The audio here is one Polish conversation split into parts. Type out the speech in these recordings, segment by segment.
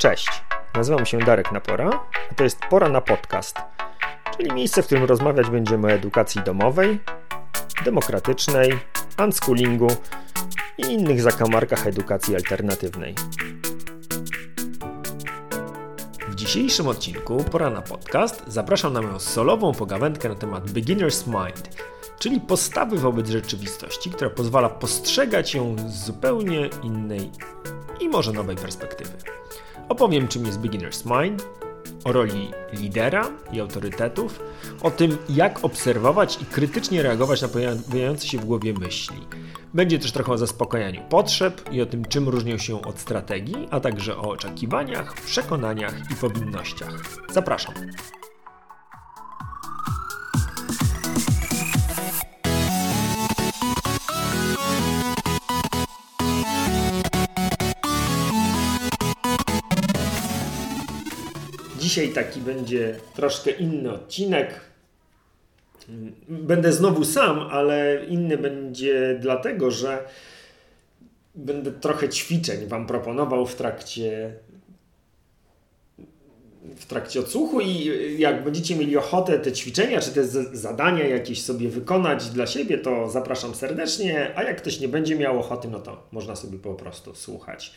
Cześć, nazywam się Darek Napora, a to jest Pora na Podcast, czyli miejsce, w którym rozmawiać będziemy o edukacji domowej, demokratycznej, unschoolingu i innych zakamarkach edukacji alternatywnej. W dzisiejszym odcinku Pora na Podcast zapraszam na moją solową pogawędkę na temat Beginner's Mind, czyli postawy wobec rzeczywistości, która pozwala postrzegać ją z zupełnie innej i może nowej perspektywy. Opowiem, czym jest Beginner's Mind, o roli lidera i autorytetów, o tym, jak obserwować i krytycznie reagować na pojawiające się w głowie myśli. Będzie też trochę o zaspokajaniu potrzeb i o tym, czym różnią się od strategii, a także o oczekiwaniach, przekonaniach i powinnościach. Zapraszam. Dzisiaj taki będzie troszkę inny odcinek. Będę znowu sam, ale inny będzie dlatego, że będę trochę ćwiczeń Wam proponował w trakcie w trakcie odsłuchu i jak będziecie mieli ochotę te ćwiczenia czy te zadania jakieś sobie wykonać dla siebie, to zapraszam serdecznie, a jak ktoś nie będzie miał ochoty, no to można sobie po prostu słuchać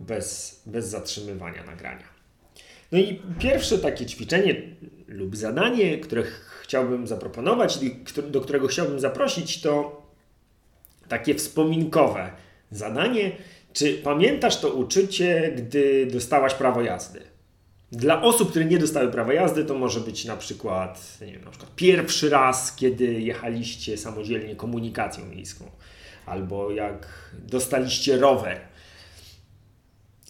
bez, bez zatrzymywania nagrania. No i pierwsze takie ćwiczenie lub zadanie, które chciałbym zaproponować, do którego chciałbym zaprosić, to takie wspominkowe zadanie. Czy pamiętasz to uczucie, gdy dostałaś prawo jazdy? Dla osób, które nie dostały prawa jazdy, to może być na przykład, nie wiem, na przykład pierwszy raz, kiedy jechaliście samodzielnie komunikacją miejską, albo jak dostaliście rower.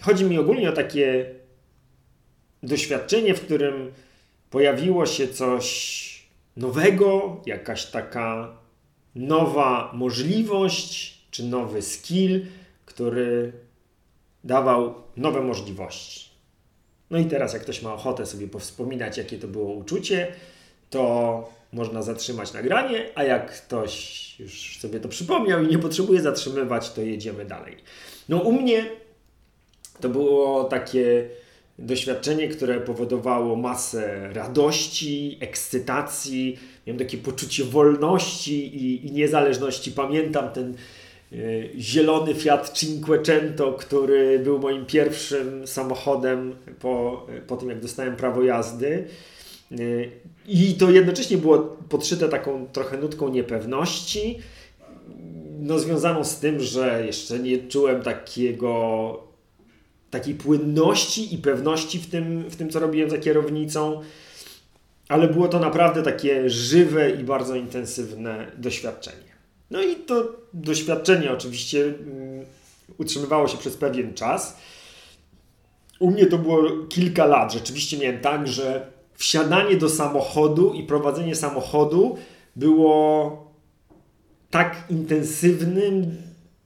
Chodzi mi ogólnie o takie doświadczenie, w którym pojawiło się coś nowego, jakaś taka nowa możliwość czy nowy skill, który dawał nowe możliwości. No i teraz, jak ktoś ma ochotę sobie powspominać, jakie to było uczucie, to można zatrzymać nagranie, a jak ktoś już sobie to przypomniał i nie potrzebuje zatrzymywać, to jedziemy dalej. No u mnie to było takie doświadczenie, które powodowało masę radości, ekscytacji, miałem takie poczucie wolności i, i niezależności. Pamiętam ten y, zielony Fiat Cinquecento, który był moim pierwszym samochodem po, po tym, jak dostałem prawo jazdy. Y, I to jednocześnie było podszyte taką trochę nutką niepewności, no związaną z tym, że jeszcze nie czułem takiego takiej płynności i pewności w tym, w tym, co robiłem za kierownicą, ale było to naprawdę takie żywe i bardzo intensywne doświadczenie. No i to doświadczenie oczywiście um, utrzymywało się przez pewien czas. U mnie to było kilka lat. Rzeczywiście miałem tak, że wsiadanie do samochodu i prowadzenie samochodu było tak intensywnym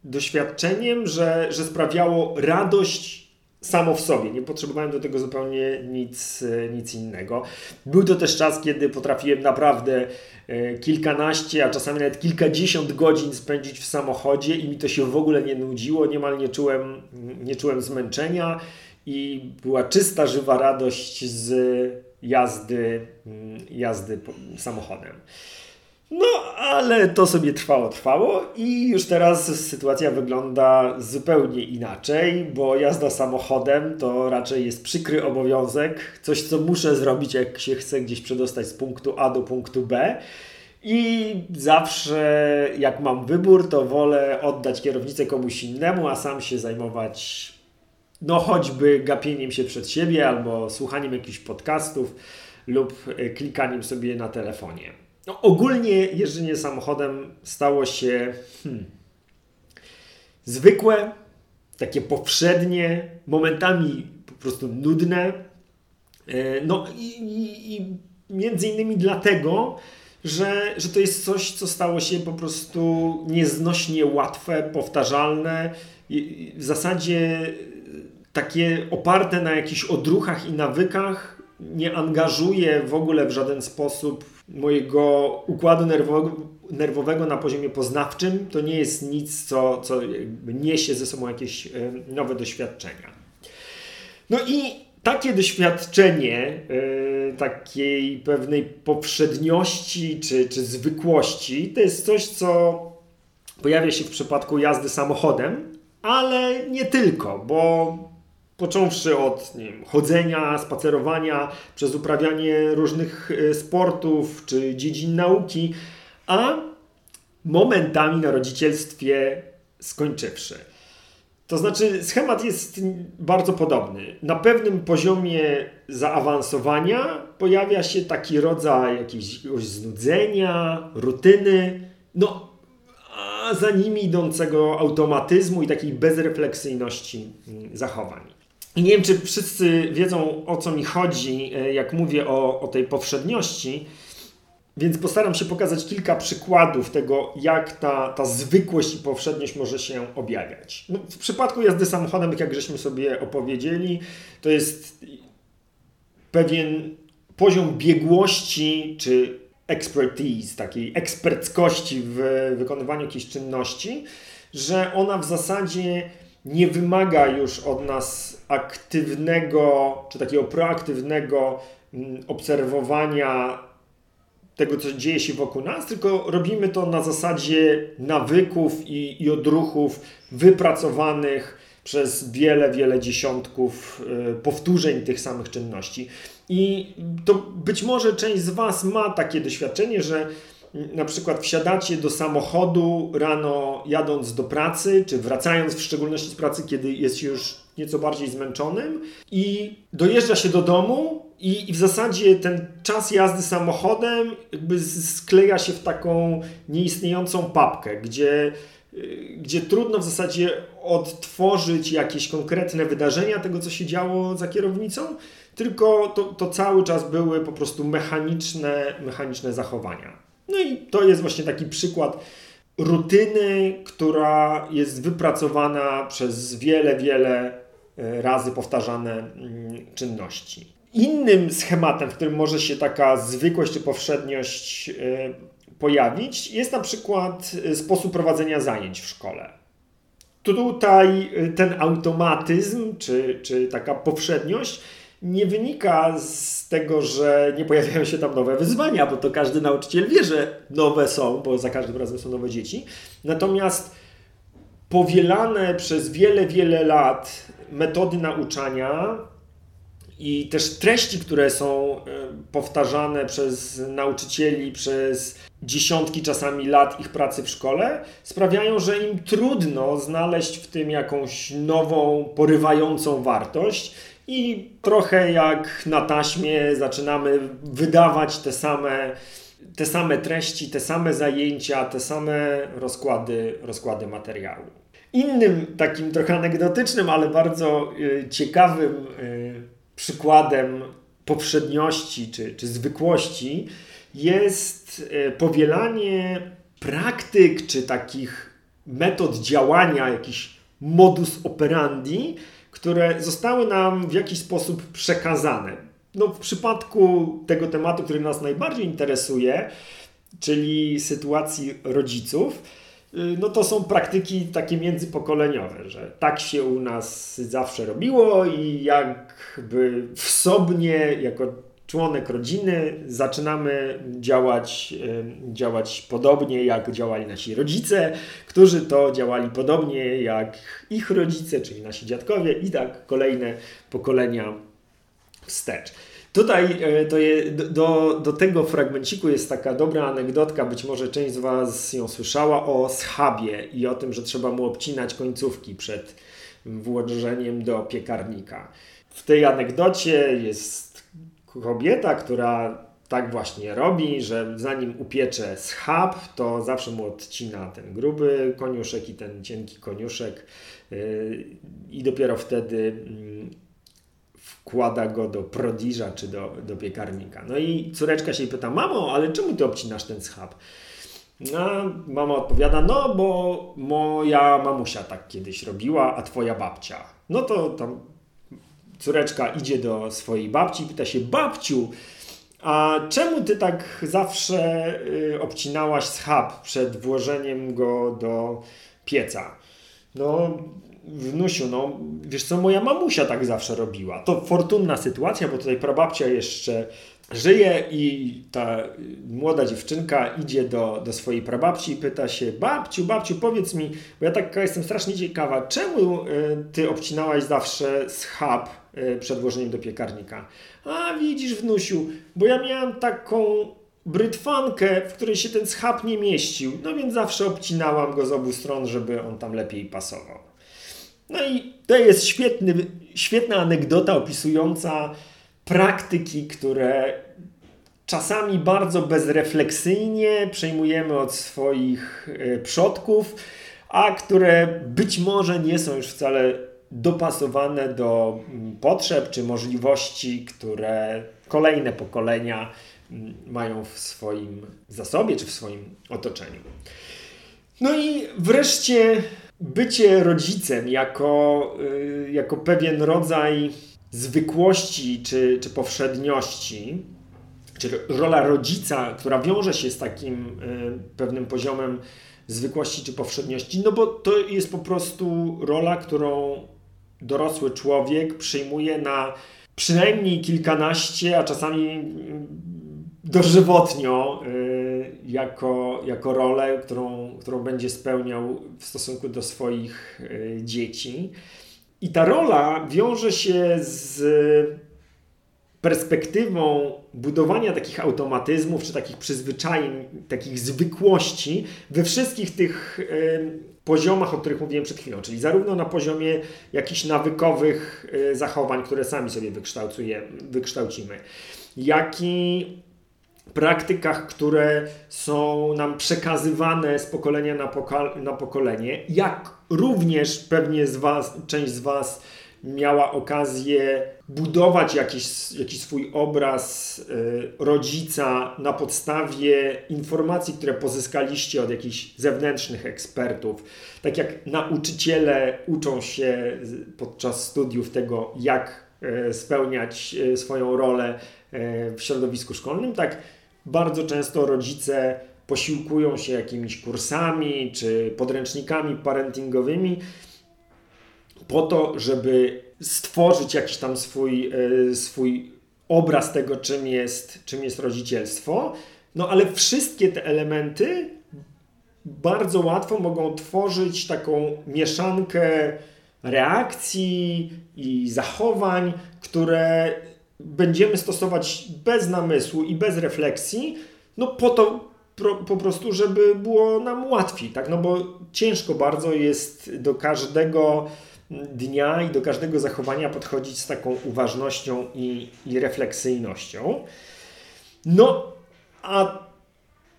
doświadczeniem, że, że sprawiało radość samo w sobie. Nie potrzebowałem do tego zupełnie nic, e, nic innego. Był to też czas, kiedy potrafiłem naprawdę e, kilkanaście, a czasami nawet kilkadziesiąt godzin spędzić w samochodzie i mi to się w ogóle nie nudziło, niemal nie czułem, nie czułem zmęczenia i była czysta, żywa radość z jazdy, mm, jazdy samochodem. No, ale to sobie trwało, trwało i już teraz sytuacja wygląda zupełnie inaczej, bo jazda samochodem to raczej jest przykry obowiązek, coś co muszę zrobić, jak się chcę gdzieś przedostać z punktu A do punktu B. I zawsze, jak mam wybór, to wolę oddać kierownicę komuś innemu, a sam się zajmować, no choćby gapieniem się przed siebie, albo słuchaniem jakichś podcastów, lub klikaniem sobie na telefonie. No, ogólnie jeżdżenie samochodem stało się hmm, zwykłe, takie powszednie, momentami po prostu nudne. E, no i, i, i między innymi dlatego, że, że to jest coś, co stało się po prostu nieznośnie łatwe, powtarzalne, w zasadzie takie oparte na jakichś odruchach i nawykach, nie angażuje w ogóle w żaden sposób mojego układu nerwowego, na poziomie poznawczym. To nie jest nic, co, co niesie ze sobą jakieś nowe doświadczenia. No i takie doświadczenie yy, takiej pewnej poprzedniości czy, czy zwykłości to jest coś, co pojawia się w przypadku jazdy samochodem, ale nie tylko, bo począwszy od nie wiem, chodzenia, spacerowania, przez uprawianie różnych e, sportów czy dziedzin nauki, a momentami na rodzicielstwie skończywszy. To znaczy, schemat jest bardzo podobny. Na pewnym poziomie zaawansowania pojawia się taki rodzaj jakiegoś znudzenia, rutyny, no, a za nimi idącego automatyzmu i takiej bezrefleksyjności mm, zachowań. Nie wiem, czy wszyscy wiedzą o co mi chodzi, e, jak mówię o, o tej powszedniości, więc postaram się pokazać kilka przykładów tego, jak ta, ta zwykłość i powszedniość może się objawiać. No, w przypadku jazdy samochodem, jak żeśmy sobie opowiedzieli, to jest pewien poziom biegłości czy expertise, takiej eksperckości w wykonywaniu jakiejś czynności, że ona w zasadzie nie wymaga już od nas aktywnego czy takiego proaktywnego mm, obserwowania tego, co dzieje się wokół nas, tylko robimy to na zasadzie nawyków i, i odruchów wypracowanych przez wiele, wiele dziesiątków y, powtórzeń tych samych czynności. I to być może część z Was ma takie doświadczenie, że na przykład wsiadacie do samochodu rano jadąc do pracy, czy wracając w szczególności z pracy, kiedy jest już nieco bardziej zmęczonym i dojeżdża się do domu i, i w zasadzie ten czas jazdy samochodem jakby skleja się w taką nieistniejącą papkę, gdzie gdzie trudno w zasadzie odtworzyć jakieś konkretne wydarzenia tego, co się działo za kierownicą, tylko to, to cały czas były po prostu mechaniczne, mechaniczne zachowania. No i to jest właśnie taki przykład rutyny, która jest wypracowana przez wiele, wiele e, razy powtarzane mm, czynności. Innym schematem, w którym może się taka zwykłość czy powszedniość e, pojawić, jest na przykład e, sposób prowadzenia zajęć w szkole. Tutaj ten automatyzm, czy, czy taka powszedniość nie wynika z tego, że nie pojawiają się tam nowe wyzwania, bo to każdy nauczyciel wie, że nowe są, bo za każdym razem są nowe dzieci. Natomiast powielane przez wiele, wiele lat metody nauczania i też treści, które są e, powtarzane przez nauczycieli przez dziesiątki czasami lat ich pracy w szkole, sprawiają, że im trudno znaleźć w tym jakąś nową, porywającą wartość i trochę jak na taśmie zaczynamy wydawać te same, te same treści, te same zajęcia, te same rozkłady, rozkłady materiału. Innym takim trochę anegdotycznym, ale bardzo y, ciekawym y, przykładem poprzedniości czy, czy zwykłości jest y, powielanie praktyk czy takich metod działania, jakiś modus operandi, które zostały nam w jakiś sposób przekazane. No, w przypadku tego tematu, który nas najbardziej interesuje, czyli sytuacji rodziców, y, no to są praktyki takie międzypokoleniowe, że tak się u nas zawsze robiło i jakby wsobnie, jako członek rodziny, zaczynamy działać, działać podobnie, jak działali nasi rodzice, którzy to działali podobnie jak ich rodzice, czyli nasi dziadkowie, i tak kolejne pokolenia wstecz. Tutaj e, to je, do, do tego fragmenciku jest taka dobra anegdotka, być może część z Was ją słyszała, o schabie i o tym, że trzeba mu obcinać końcówki przed włożeniem do piekarnika. W tej anegdocie jest kobieta, która tak właśnie robi, że zanim upiecze schab, to zawsze mu odcina ten gruby koniuszek i ten cienki koniuszek yy, i dopiero wtedy mm, wkłada go do prodiża czy do, do piekarnika. No i córeczka się pyta, mamo, ale czemu ty obcinasz ten schab? No, mama odpowiada, no bo moja mamusia tak kiedyś robiła, a twoja babcia. No to tam córeczka idzie do swojej babci i pyta się, babciu, a czemu ty tak zawsze y, obcinałaś schab przed włożeniem go do pieca? No, wnusiu, no wiesz co, moja mamusia tak zawsze robiła. To fortunna sytuacja, bo tutaj prababcia jeszcze żyje i ta młoda dziewczynka idzie do, do swojej prababci i pyta się, babciu, babciu, powiedz mi, bo ja taka jestem strasznie ciekawa, czemu y, ty obcinałaś zawsze schab y, przed włożeniem do piekarnika? A widzisz, wnusiu, bo ja miałam taką brytwankę, w której się ten schab nie mieścił, no więc zawsze obcinałam go z obu stron, żeby on tam lepiej pasował. No i to jest świetny, świetna anegdota opisująca praktyki, które czasami bardzo bezrefleksyjnie przejmujemy od swoich e, przodków, a które być może nie są już wcale dopasowane do mm, potrzeb czy możliwości, które kolejne pokolenia mm, mają w swoim zasobie czy w swoim otoczeniu. No i wreszcie bycie rodzicem jako, y, jako pewien rodzaj zwykłości czy, czy powszedniości, czy rola rodzica, która wiąże się z takim y, pewnym poziomem zwykłości czy powszedniości, no bo to jest po prostu rola, którą dorosły człowiek przyjmuje na przynajmniej kilkanaście, a czasami mm, dożywotnio y, jako, jako rolę, którą, którą będzie spełniał w stosunku do swoich dzieci. I ta rola wiąże się z perspektywą budowania takich automatyzmów, czy takich przyzwyczajeń, takich zwykłości we wszystkich tych y, poziomach, o których mówiłem przed chwilą, czyli zarówno na poziomie jakichś nawykowych y, zachowań, które sami sobie wykształcimy, jak i praktykach, które są nam przekazywane z pokolenia na, na pokolenie, jak również pewnie z was, część z Was miała okazję budować jakiś, jakiś swój obraz y, rodzica na podstawie informacji, które pozyskaliście od jakichś zewnętrznych ekspertów. Tak jak nauczyciele uczą się podczas studiów tego, jak y, spełniać y, swoją rolę w środowisku szkolnym, tak bardzo często rodzice posiłkują się jakimiś kursami czy podręcznikami parentingowymi po to, żeby stworzyć jakiś tam swój, e, swój obraz tego, czym jest, czym jest rodzicielstwo. No ale wszystkie te elementy bardzo łatwo mogą tworzyć taką mieszankę reakcji i zachowań, które będziemy stosować bez namysłu i bez refleksji, no po to pro, po prostu, żeby było nam łatwiej, tak? No bo ciężko bardzo jest do każdego dnia i do każdego zachowania podchodzić z taką uważnością i, i refleksyjnością. No, a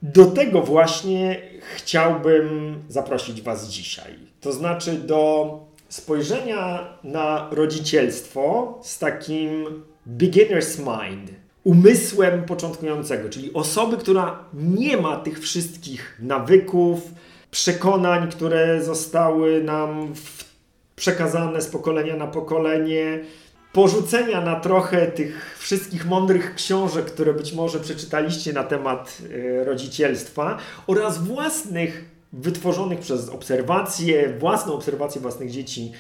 do tego właśnie chciałbym zaprosić Was dzisiaj. To znaczy do spojrzenia na rodzicielstwo z takim beginner's mind, umysłem początkującego, czyli osoby, która nie ma tych wszystkich nawyków, przekonań, które zostały nam przekazane z pokolenia na pokolenie, porzucenia na trochę tych wszystkich mądrych książek, które być może przeczytaliście na temat e, rodzicielstwa oraz własnych wytworzonych przez obserwacje, własną obserwację własnych dzieci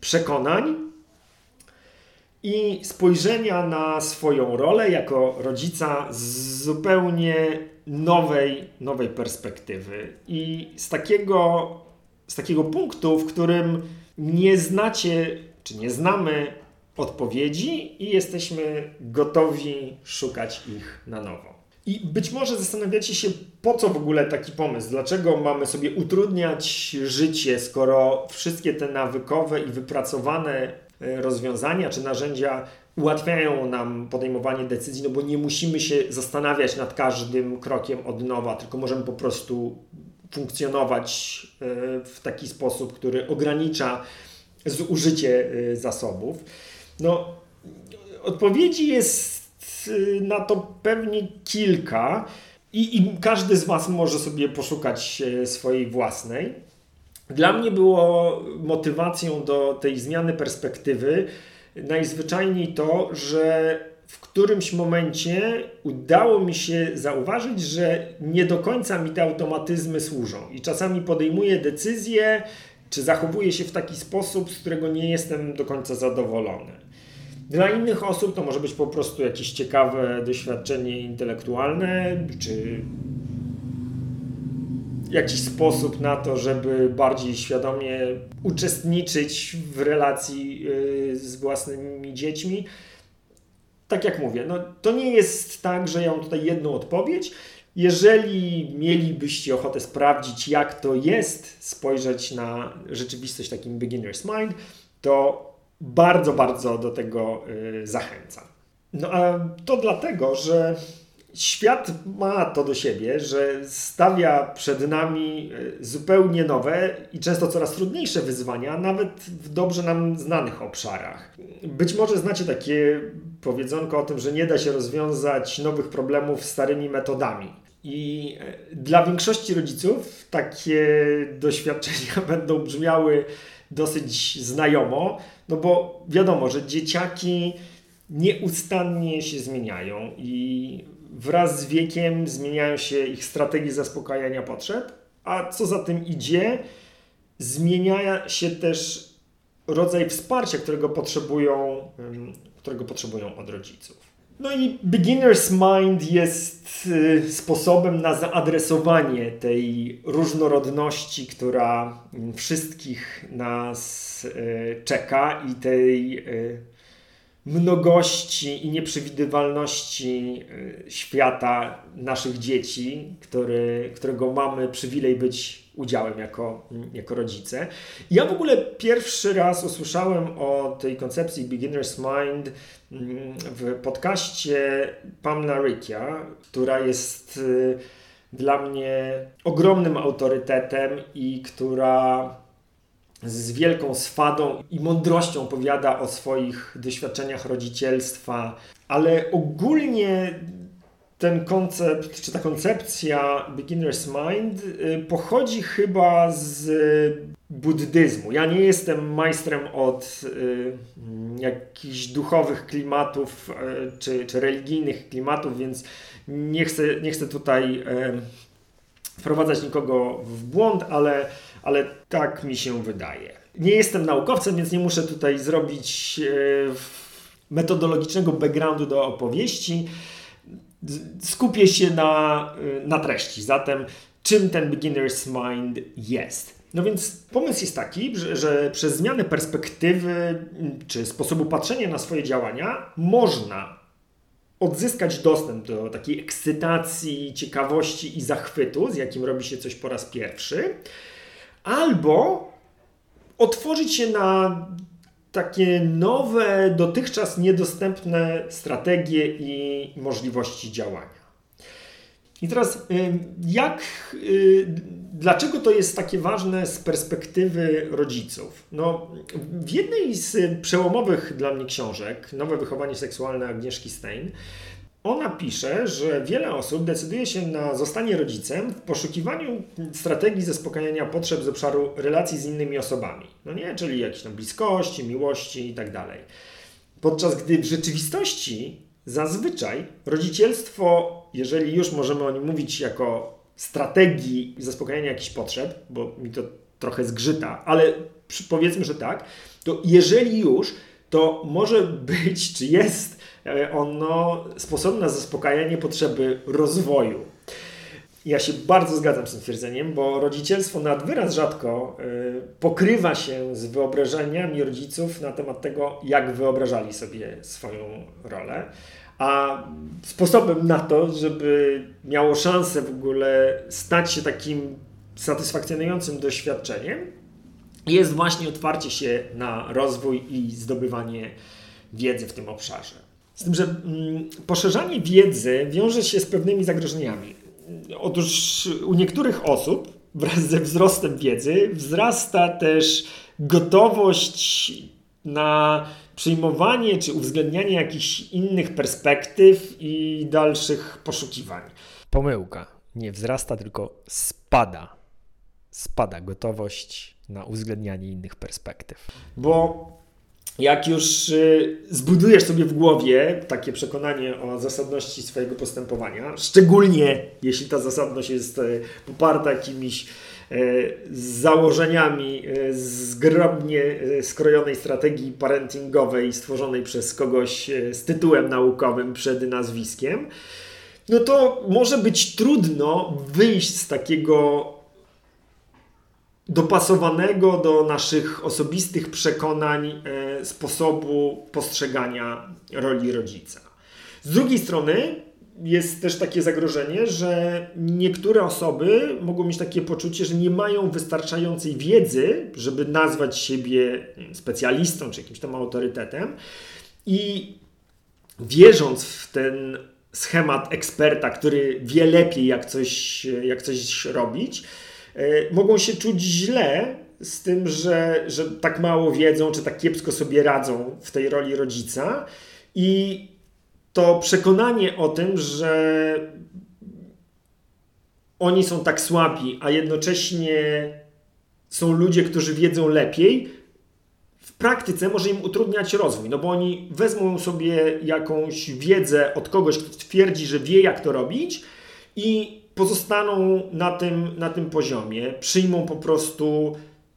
przekonań, i spojrzenia na swoją rolę jako rodzica z zupełnie nowej, nowej perspektywy. I z takiego, z takiego punktu, w którym nie znacie, czy nie znamy odpowiedzi i jesteśmy gotowi szukać ich na nowo. I być może zastanawiacie się, po co w ogóle taki pomysł? Dlaczego mamy sobie utrudniać życie, skoro wszystkie te nawykowe i wypracowane E, rozwiązania czy narzędzia ułatwiają nam podejmowanie decyzji, no bo nie musimy się zastanawiać nad każdym krokiem od nowa, tylko możemy po prostu funkcjonować e, w taki sposób, który ogranicza zużycie e, zasobów. No, odpowiedzi jest na to pewnie kilka i, i każdy z Was może sobie poszukać swojej własnej. Dla mnie było motywacją do tej zmiany perspektywy najzwyczajniej to, że w którymś momencie udało mi się zauważyć, że nie do końca mi te automatyzmy służą. I czasami podejmuję decyzje czy zachowuje się w taki sposób, z którego nie jestem do końca zadowolony. Dla innych osób to może być po prostu jakieś ciekawe doświadczenie intelektualne, czy jakiś sposób na to, żeby bardziej świadomie uczestniczyć w relacji y, z własnymi dziećmi. Tak jak mówię, no, to nie jest tak, że ja mam tutaj jedną odpowiedź. Jeżeli mielibyście ochotę sprawdzić, jak to jest spojrzeć na rzeczywistość takim beginner's mind, to bardzo, bardzo do tego y, zachęcam. No a to dlatego, że świat ma to do siebie, że stawia przed nami y, zupełnie nowe i często coraz trudniejsze wyzwania, nawet w dobrze nam znanych obszarach. Być może znacie takie powiedzonko o tym, że nie da się rozwiązać nowych problemów starymi metodami. I y, dla większości rodziców takie doświadczenia będą brzmiały dosyć znajomo, no bo wiadomo, że dzieciaki nieustannie się zmieniają i wraz z wiekiem zmieniają się ich strategie zaspokajania potrzeb, a co za tym idzie, zmienia się też rodzaj wsparcia, którego potrzebują, którego potrzebują od rodziców. No i beginner's mind jest y, sposobem na zaadresowanie tej różnorodności, która wszystkich nas y, czeka i tej y, mnogości i nieprzewidywalności świata naszych dzieci, który, którego mamy przywilej być udziałem jako, jako rodzice. Ja w ogóle pierwszy raz usłyszałem o tej koncepcji Beginner's Mind mm, w podcaście Pamela Rickia, która jest y, dla mnie ogromnym autorytetem i która z wielką swadą i mądrością opowiada o swoich doświadczeniach rodzicielstwa, ale ogólnie ten koncept, czy ta koncepcja Beginner's Mind y, pochodzi chyba z buddyzmu. Ja nie jestem majstrem od y, jakichś duchowych klimatów y, czy, czy religijnych klimatów, więc nie chcę, nie chcę tutaj wprowadzać nikogo w błąd, ale, ale tak mi się wydaje. Nie jestem naukowcem, więc nie muszę tutaj zrobić metodologicznego backgroundu do opowieści skupię się na, y, na treści. Zatem, czym ten beginner's mind jest? No więc pomysł jest taki, że, że, przez zmianę perspektywy czy sposobu patrzenia na swoje działania można odzyskać dostęp do takiej ekscytacji, ciekawości i zachwytu, z jakim robi się coś po raz pierwszy, albo otworzyć się na takie nowe, dotychczas niedostępne strategie i możliwości działania. I teraz, jak, y, dlaczego to jest takie ważne z perspektywy rodziców? No, w jednej z przełomowych dla mnie książek, Nowe wychowanie seksualne Agnieszki Stein, ona pisze, że wiele osób decyduje się na zostanie rodzicem w poszukiwaniu strategii zaspokajania potrzeb z obszaru relacji z innymi osobami. No nie, czyli jakiejś tam bliskości, miłości itd. Tak Podczas gdy w rzeczywistości zazwyczaj rodzicielstwo, jeżeli już możemy o nim mówić jako strategii zaspokajania jakichś potrzeb, bo mi to trochę zgrzyta, ale powiedzmy, że tak, to jeżeli już, to może być, czy jest ono sposobem na zaspokajanie potrzeby rozwoju. Ja się bardzo zgadzam z tym twierdzeniem, bo rodzicielstwo nad wyraz rzadko y, pokrywa się z wyobrażeniami rodziców na temat tego, jak wyobrażali sobie swoją rolę. A sposobem na to, żeby miało szansę w ogóle stać się takim satysfakcjonującym doświadczeniem, jest właśnie otwarcie się na rozwój i zdobywanie wiedzy w tym obszarze. Z tym, że mm, poszerzanie wiedzy wiąże się z pewnymi zagrożeniami. Otóż u niektórych osób wraz ze wzrostem wiedzy wzrasta też gotowość na przyjmowanie czy uwzględnianie jakichś innych perspektyw i dalszych poszukiwań. Pomyłka. Nie wzrasta, tylko spada. Spada gotowość na uwzględnianie innych perspektyw. Bo jak już y, zbudujesz sobie w głowie takie przekonanie o zasadności swojego postępowania, szczególnie jeśli ta zasadność jest y, poparta jakimiś z założeniami zgrabnie skrojonej strategii parentingowej stworzonej przez kogoś z tytułem naukowym przed nazwiskiem, no to może być trudno wyjść z takiego dopasowanego do naszych osobistych przekonań e, sposobu postrzegania roli rodzica. Z drugiej strony jest też takie zagrożenie, że niektóre osoby mogą mieć takie poczucie, że nie mają wystarczającej wiedzy, żeby nazwać siebie specjalistą czy jakimś tam autorytetem i wierząc w ten schemat eksperta, który wie lepiej, jak coś, jak coś robić, mogą się czuć źle z tym, że, że tak mało wiedzą, czy tak kiepsko sobie radzą w tej roli rodzica. I to przekonanie o tym, że oni są tak słabi, a jednocześnie są ludzie, którzy wiedzą lepiej, w praktyce może im utrudniać rozwój, no bo oni wezmą sobie jakąś wiedzę od kogoś, kto twierdzi, że wie, jak to robić i pozostaną na tym, na tym poziomie, przyjmą po prostu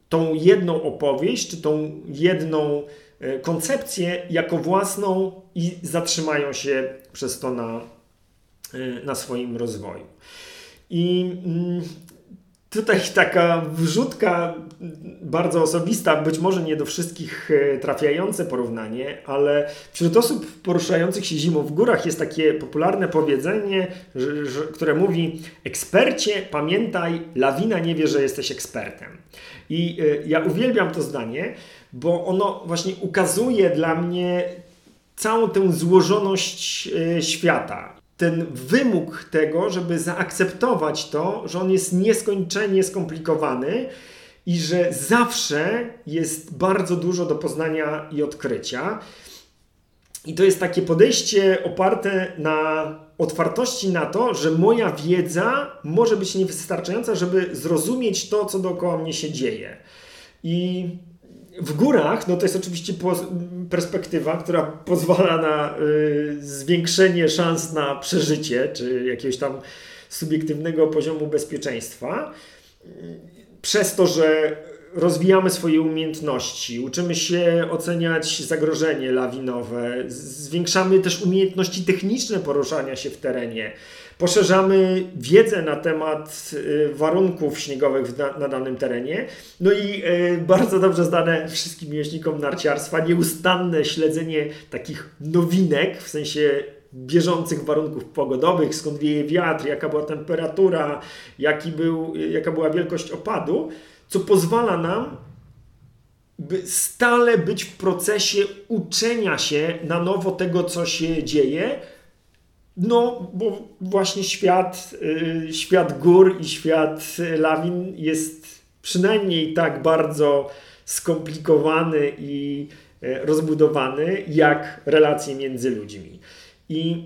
tą jedną opowieść, czy tą jedną e, koncepcję jako własną i zatrzymają się przez to na, e, na swoim rozwoju. I mm, Tutaj taka wrzutka bardzo osobista, być może nie do wszystkich e, trafiające porównanie, ale wśród osób poruszających się zimą w górach jest takie popularne powiedzenie, że, że, które mówi: Ekspercie, pamiętaj, lawina nie wie, że jesteś ekspertem. I y, ja uwielbiam to zdanie, bo ono właśnie ukazuje dla mnie całą tę złożoność y, świata ten wymóg tego, żeby zaakceptować to, że on jest nieskończenie skomplikowany i że zawsze jest bardzo dużo do poznania i odkrycia. I to jest takie podejście oparte na otwartości na to, że moja wiedza może być niewystarczająca, żeby zrozumieć to, co dookoła mnie się dzieje. I w górach, no to jest oczywiście perspektywa, która pozwala na y, zwiększenie szans na przeżycie, czy jakiegoś tam subiektywnego poziomu bezpieczeństwa, przez to, że rozwijamy swoje umiejętności, uczymy się oceniać zagrożenie lawinowe, zwiększamy też umiejętności techniczne poruszania się w terenie, Poszerzamy wiedzę na temat y, warunków śniegowych na, danym terenie. No i y, bardzo dobrze znane wszystkim miłośnikom narciarstwa nieustanne śledzenie takich nowinek, w sensie bieżących warunków pogodowych, skąd wieje wiatr, jaka była temperatura, jaki był, jaka była wielkość opadu, co pozwala nam by stale być w procesie uczenia się na nowo tego, co się dzieje, no, bo właśnie świat, y, świat gór i świat lawin jest przynajmniej tak bardzo skomplikowany i y, rozbudowany jak relacje między ludźmi. I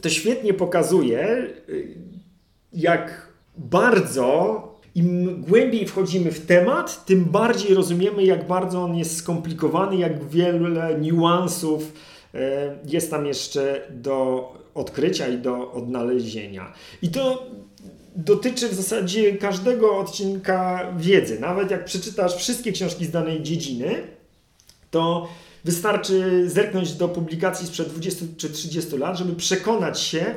to świetnie pokazuje, y, jak bardzo im głębiej wchodzimy w temat, tym bardziej rozumiemy, jak bardzo on jest skomplikowany, jak wiele niuansów jest tam jeszcze do odkrycia i do odnalezienia. I to dotyczy w zasadzie każdego odcinka wiedzy. Nawet jak przeczytasz wszystkie książki z danej dziedziny, to wystarczy zerknąć do publikacji sprzed 20 czy 30 lat, żeby przekonać się,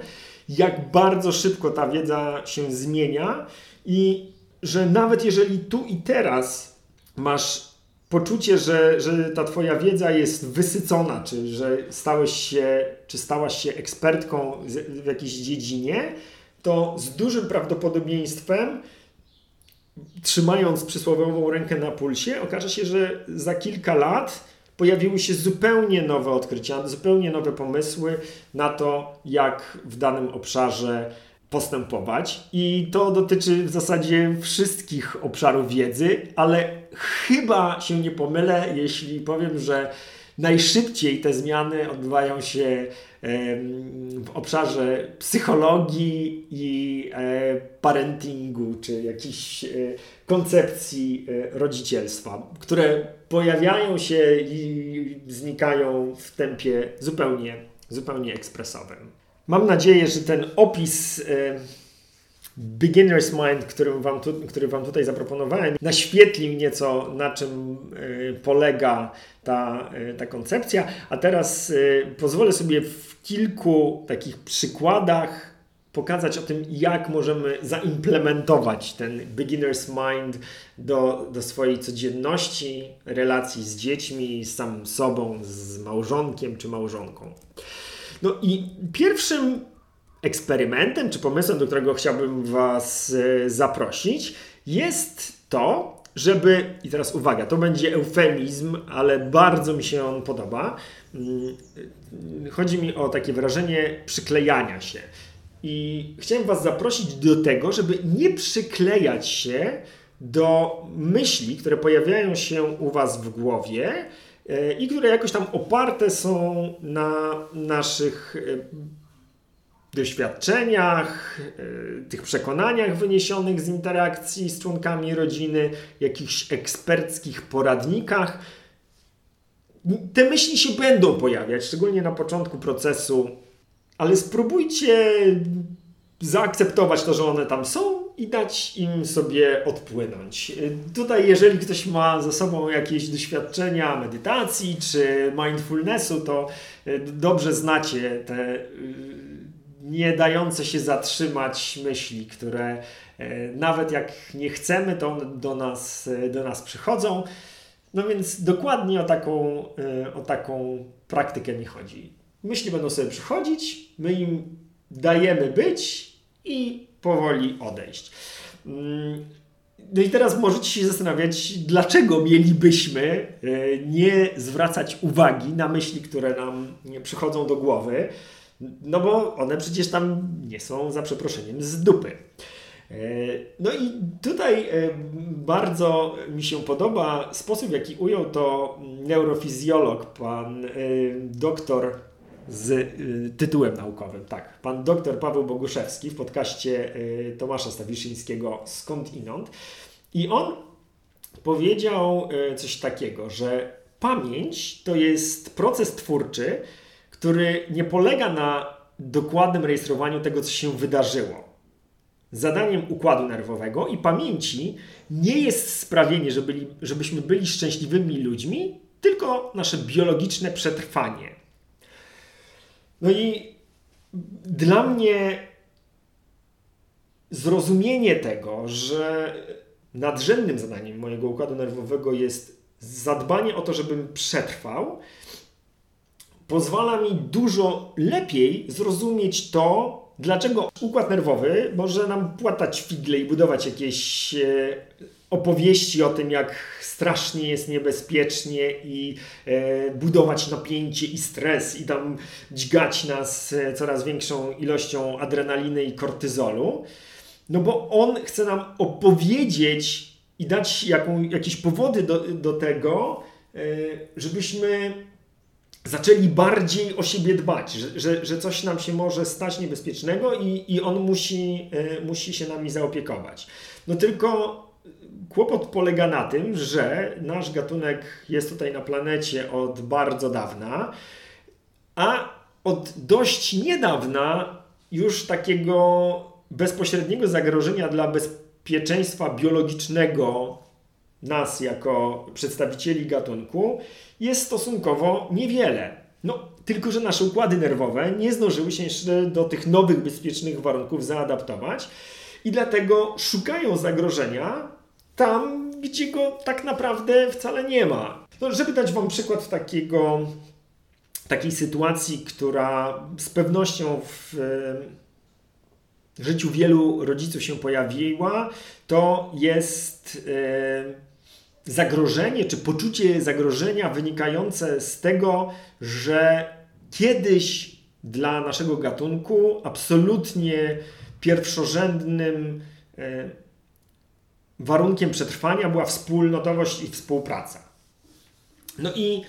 jak bardzo szybko ta wiedza się zmienia i że nawet jeżeli tu i teraz masz poczucie, że, że ta Twoja wiedza jest wysycona, czy że stałeś się, czy stałaś się ekspertką w jakiejś dziedzinie, to z dużym prawdopodobieństwem, trzymając przysłowiową rękę na pulsie, okaże się, że za kilka lat pojawiły się zupełnie nowe odkrycia, zupełnie nowe pomysły na to, jak w danym obszarze postępować. I to dotyczy w zasadzie wszystkich obszarów wiedzy, ale chyba się nie pomylę, jeśli powiem, że najszybciej te zmiany odbywają się w obszarze psychologii i e, parentingu, czy jakichś e, koncepcji e, rodzicielstwa, które pojawiają się i znikają w tempie zupełnie, zupełnie ekspresowym. Mam nadzieję, że ten opis beginner's mind, którym wam tu, który Wam tutaj zaproponowałem, naświetlił nieco, na czym y, polega ta, y, ta koncepcja. A teraz pozwolę sobie w kilku takich przykładach pokazać o tym, jak możemy zaimplementować ten beginner's mind do, do swojej codzienności, relacji z dziećmi, z samym sobą, z małżonkiem czy małżonką. No i pierwszym eksperymentem czy pomysłem, do którego chciałbym Was e, zaprosić, jest to, żeby, i teraz uwaga, to będzie eufemizm, ale bardzo mi się on podoba. Mm, chodzi mi o takie wyrażenie przyklejania się. I chciałem Was zaprosić do tego, żeby nie przyklejać się do myśli, które pojawiają się u Was w głowie e, i które jakoś tam oparte są na naszych e, doświadczeniach, e, tych przekonaniach wyniesionych z interakcji z członkami rodziny, jakichś eksperckich poradnikach. Te myśli się będą pojawiać, szczególnie na początku procesu, ale spróbujcie zaakceptować to, że one tam są i dać im sobie odpłynąć. Tutaj, jeżeli ktoś ma za sobą jakieś doświadczenia medytacji czy mindfulnessu, to e, dobrze znacie te nie dające się zatrzymać myśli, które e, nawet jak nie chcemy, to do nas, e, do nas przychodzą. No więc dokładnie o taką, e, o taką praktykę mi chodzi. Myśli będą sobie przychodzić, my im dajemy być i powoli odejść. No i teraz możecie się zastanawiać, dlaczego mielibyśmy nie zwracać uwagi na myśli, które nam przychodzą do głowy. No bo one przecież tam nie są za przeproszeniem z dupy. E, no i tutaj e, bardzo mi się podoba sposób, w jaki ujął to neurofizjolog, pan e, doktor z tytułem naukowym, tak, pan doktor Paweł Boguszewski w podcaście Tomasza Stawiszyńskiego Skąd inąd. I on powiedział coś takiego, że pamięć to jest proces twórczy, który nie polega na dokładnym rejestrowaniu tego, co się wydarzyło. Zadaniem układu nerwowego i pamięci nie jest sprawienie, żeby, żebyśmy byli szczęśliwymi ludźmi, tylko nasze biologiczne przetrwanie. No i dla mnie zrozumienie tego, że nadrzędnym zadaniem mojego układu nerwowego jest zadbanie o to, żebym przetrwał, pozwala mi dużo lepiej zrozumieć to, dlaczego układ nerwowy może nam płatać figle i budować jakieś e, opowieści o tym, jak strasznie jest niebezpiecznie i e, budować napięcie i stres i tam dźgać nas e, coraz większą ilością adrenaliny i kortyzolu. No bo on chce nam opowiedzieć i dać jaką, jakieś powody do, do tego, żebyśmy zaczęli bardziej o siebie dbać, że, że, że coś nam się może stać niebezpiecznego i, i on musi, e, musi się nami zaopiekować. No tylko kłopot polega na tym, że nasz gatunek jest tutaj na planecie od bardzo dawna, a od dość niedawna już takiego bezpośredniego zagrożenia dla bezpieczeństwa biologicznego nas jako przedstawicieli gatunku jest stosunkowo niewiele. No, tylko, że nasze układy nerwowe nie zdążyły się jeszcze do tych nowych, bezpiecznych warunków zaadaptować i dlatego szukają zagrożenia tam, gdzie go tak naprawdę wcale nie ma. No, żeby dać Wam przykład takiego, takiej sytuacji, która z pewnością w, w życiu wielu rodziców się pojawiła, to jest. Zagrożenie czy poczucie zagrożenia wynikające z tego, że kiedyś dla naszego gatunku absolutnie pierwszorzędnym warunkiem przetrwania była wspólnotowość i współpraca. No i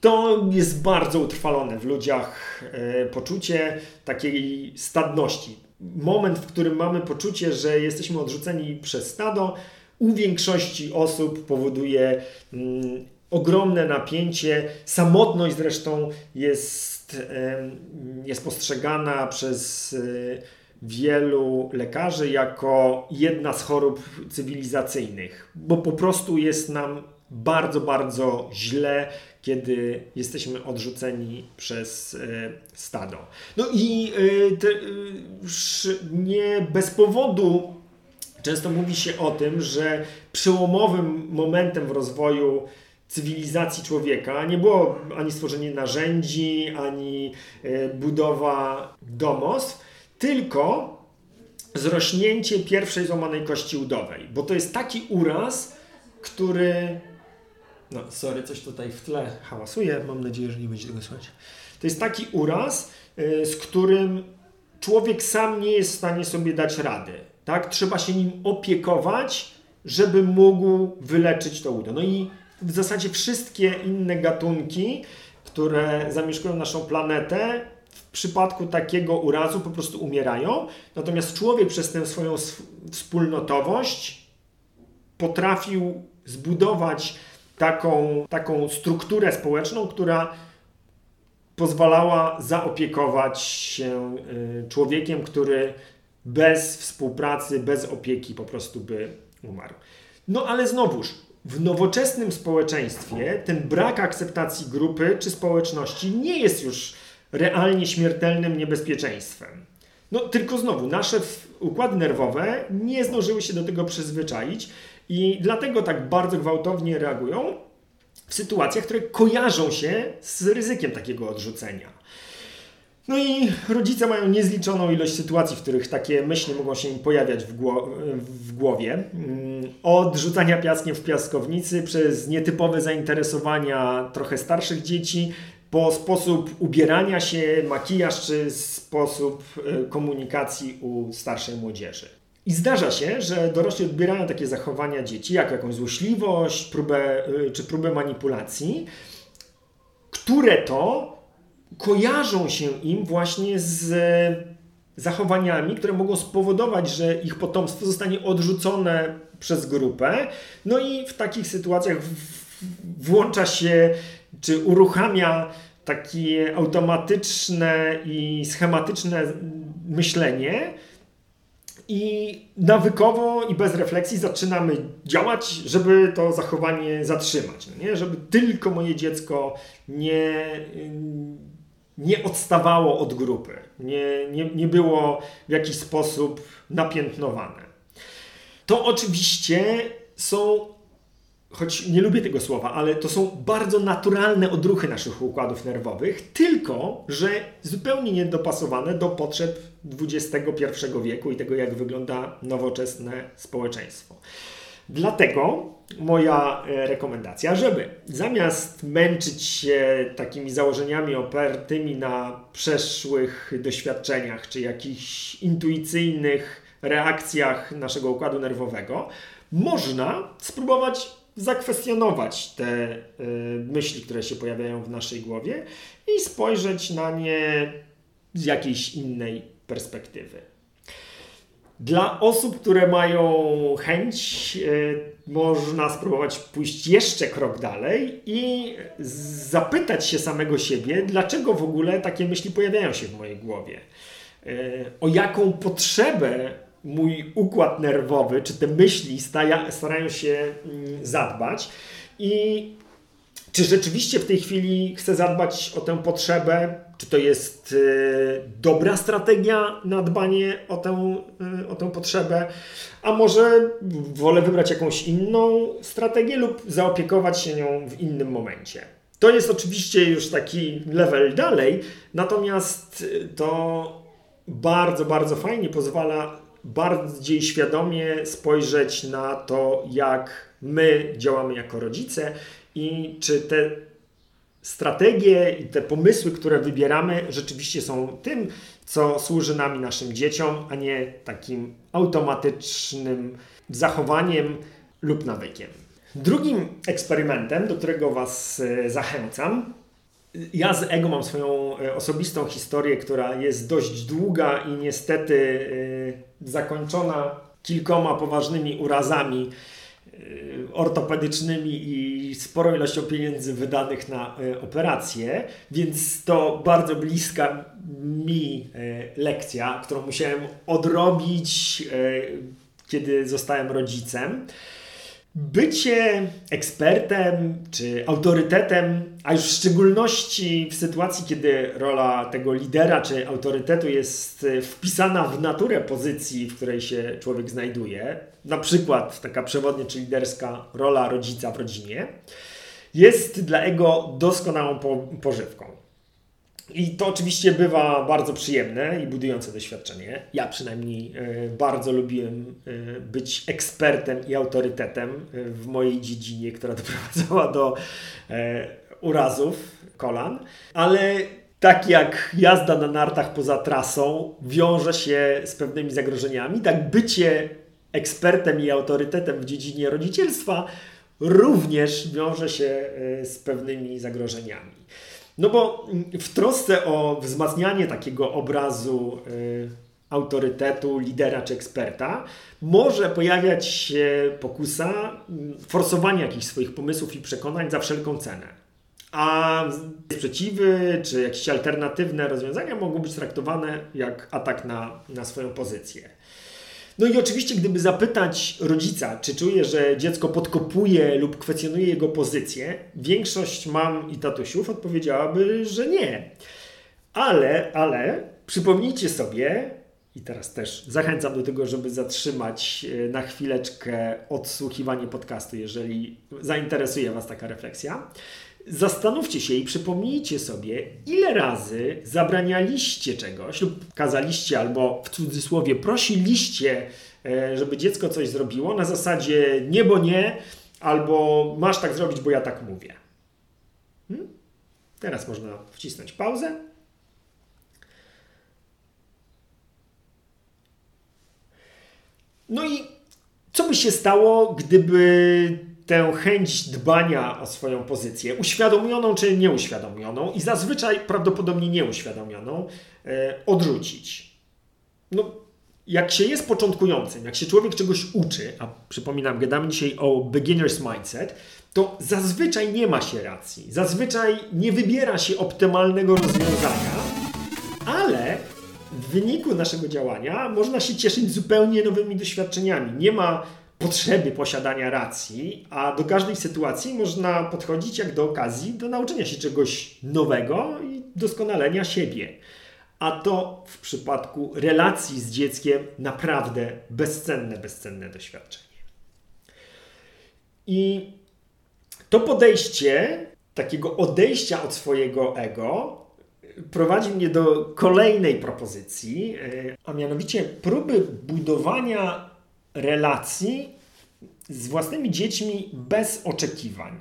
to jest bardzo utrwalone w ludziach e, poczucie takiej stadności. Moment, w którym mamy poczucie, że jesteśmy odrzuceni przez stado, u większości osób powoduje mm, ogromne napięcie. Samotność zresztą jest, jest postrzegana przez wielu lekarzy jako jedna z chorób cywilizacyjnych, bo po prostu jest nam bardzo, bardzo źle, kiedy jesteśmy odrzuceni przez e, stado. No i e, te, e, nie bez powodu często mówi się o tym, że przełomowym momentem w rozwoju cywilizacji człowieka nie było ani stworzenie narzędzi, ani budowa domostw, tylko zrośnięcie pierwszej złamanej kości udowej, bo to jest taki uraz, który no, sorry, coś tutaj w tle hałasuje. Mam nadzieję, że nie będzie tego słychać. To jest taki uraz, y, z którym człowiek sam nie jest w stanie sobie dać rady. Tak? Trzeba się nim opiekować, żeby mógł wyleczyć to udo. No i w zasadzie wszystkie inne gatunki, które zamieszkują naszą planetę, przypadku takiego urazu po prostu umierają. Natomiast człowiek przez tę swoją wspólnotowość potrafił zbudować taką, taką strukturę społeczną, która pozwalała zaopiekować się y, człowiekiem, który bez współpracy, bez opieki po prostu by umarł. No ale znowuż, w nowoczesnym społeczeństwie ten brak akceptacji grupy czy społeczności nie jest już realnie śmiertelnym niebezpieczeństwem. No tylko znowu, nasze układy nerwowe nie zdążyły się do tego przyzwyczaić i dlatego tak bardzo gwałtownie reagują w sytuacjach, które kojarzą się z ryzykiem takiego odrzucenia. No i rodzice mają niezliczoną ilość sytuacji, w których takie myśli mogą się im pojawiać w, w głowie. Mm, od rzucania piaskiem w piaskownicy, przez nietypowe zainteresowania trochę starszych dzieci, po sposób ubierania się, makijaż czy sposób e, komunikacji u starszej młodzieży. I zdarza się, że dorośli odbierają takie zachowania dzieci, jak jakąś złośliwość próbę, y, czy próbę manipulacji, które to kojarzą się im właśnie z zachowaniami, które mogą spowodować, że ich potomstwo zostanie odrzucone przez grupę. No i w takich sytuacjach włącza się czy uruchamia takie automatyczne i schematyczne myślenie, i nawykowo i bez refleksji zaczynamy działać, żeby to zachowanie zatrzymać. No nie? Żeby tylko moje dziecko nie, nie odstawało od grupy, nie, nie, nie było w jakiś sposób napiętnowane. To oczywiście są choć nie lubię tego słowa, ale to są bardzo naturalne odruchy naszych układów nerwowych, tylko że zupełnie niedopasowane do potrzeb XXI wieku i tego, jak wygląda nowoczesne społeczeństwo. Dlatego moja e, rekomendacja, żeby zamiast męczyć się takimi założeniami opartymi na przeszłych doświadczeniach czy jakichś intuicyjnych reakcjach naszego układu nerwowego, można spróbować zakwestionować te y, myśli, które się pojawiają w naszej głowie i spojrzeć na nie z jakiejś innej perspektywy. Dla osób, które mają chęć, y, można spróbować pójść jeszcze krok dalej i zapytać się samego siebie, dlaczego w ogóle takie myśli pojawiają się w mojej głowie. Y, o jaką potrzebę mój układ nerwowy, czy te myśli staja, starają się mm, zadbać. I czy rzeczywiście w tej chwili chcę zadbać o tę potrzebę, czy to jest y, dobra strategia na dbanie o tę, y, o tę potrzebę, a może wolę wybrać jakąś inną strategię lub zaopiekować się nią w innym momencie. To jest oczywiście już taki level dalej, natomiast to bardzo, bardzo fajnie pozwala bardziej świadomie spojrzeć na to, jak my działamy jako rodzice i czy te strategie i te pomysły, które wybieramy, rzeczywiście są tym, co służy nam i naszym dzieciom, a nie takim automatycznym zachowaniem lub nawykiem. Drugim eksperymentem, do którego Was e, zachęcam, ja z Ego mam swoją e, osobistą historię, która jest dość długa i niestety e, zakończona kilkoma poważnymi urazami e, ortopedycznymi i sporą ilością pieniędzy wydanych na operację, więc to bardzo bliska mi lekcja, którą musiałem odrobić, kiedy zostałem rodzicem. Bycie ekspertem czy autorytetem, a już w szczególności w sytuacji, kiedy rola tego lidera czy autorytetu jest e, wpisana w naturę pozycji, w której się człowiek znajduje, na przykład taka przewodnia czy liderska rola rodzica w rodzinie, jest dla ego doskonałą pożywką. I to oczywiście bywa bardzo przyjemne i budujące doświadczenie. Ja przynajmniej e, bardzo lubiłem e, być ekspertem i autorytetem e, w mojej dziedzinie, która doprowadzała do urazów kolan, ale tak jak jazda na nartach poza trasą wiąże się z pewnymi zagrożeniami, tak bycie ekspertem i autorytetem w dziedzinie rodzicielstwa również wiąże się z pewnymi zagrożeniami. No bo w trosce o wzmacnianie takiego obrazu y, autorytetu, lidera czy eksperta, może pojawiać się pokusa y, forsowania jakichś swoich pomysłów i przekonań za wszelką cenę. A sprzeciwy czy jakieś alternatywne rozwiązania mogą być traktowane jak atak na, na swoją pozycję. No i oczywiście, gdyby zapytać rodzica, czy czuje, że dziecko podkopuje lub kwestionuje jego pozycję, większość mam i tatusiów odpowiedziałaby, że nie. Ale, ale przypomnijcie sobie, i teraz też zachęcam do tego, żeby zatrzymać e, na chwileczkę odsłuchiwanie podcastu, jeżeli zainteresuje Was taka refleksja zastanówcie się i przypomnijcie sobie, ile razy zabranialiście czegoś lub kazaliście albo w cudzysłowie prosiliście, e, żeby dziecko coś zrobiło na zasadzie nie, bo nie, albo masz tak zrobić, bo ja tak mówię. Hmm? Teraz można wcisnąć pauzę. No i co by się stało, gdyby tę chęć dbania o swoją pozycję, uświadomioną czy nieuświadomioną, i zazwyczaj prawdopodobnie nieuświadomioną, e, odrzucić. No, jak się jest początkującym, jak się człowiek czegoś uczy, a przypominam, gadamy dzisiaj o beginner's mindset, to zazwyczaj nie ma się racji. Zazwyczaj nie wybiera się optymalnego rozwiązania, ale w wyniku naszego działania można się cieszyć zupełnie nowymi doświadczeniami. Nie ma potrzeby posiadania racji, a do każdej sytuacji można podchodzić jak do okazji do nauczenia się czegoś nowego i doskonalenia siebie. A to w przypadku relacji z dzieckiem naprawdę bezcenne, bezcenne doświadczenie. I to podejście takiego odejścia od swojego ego prowadzi mnie do kolejnej propozycji, e, a mianowicie próby budowania relacji z własnymi dziećmi bez oczekiwań.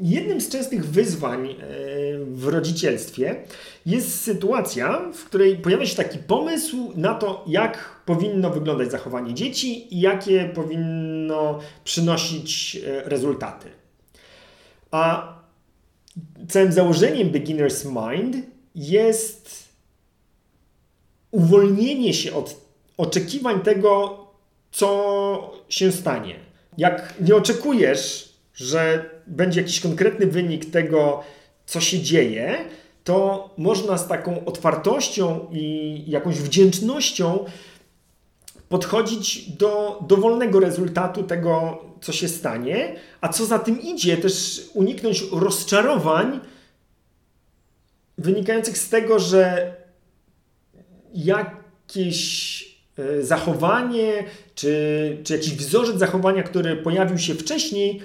Jednym z częstych wyzwań e, w rodzicielstwie jest sytuacja, w której pojawia się taki pomysł na to, jak powinno wyglądać zachowanie dzieci i jakie powinno przynosić e, rezultaty. A całym założeniem Beginner's Mind jest uwolnienie się od oczekiwań tego, co się stanie. Jak nie oczekujesz, że będzie jakiś konkretny wynik tego, co się dzieje, to można z taką otwartością i jakąś wdzięcznością podchodzić do dowolnego rezultatu tego, co się stanie, a co za tym idzie, też uniknąć rozczarowań wynikających z tego, że jakieś E, zachowanie, czy, czy jakiś wzorzec zachowania, który pojawił się wcześniej,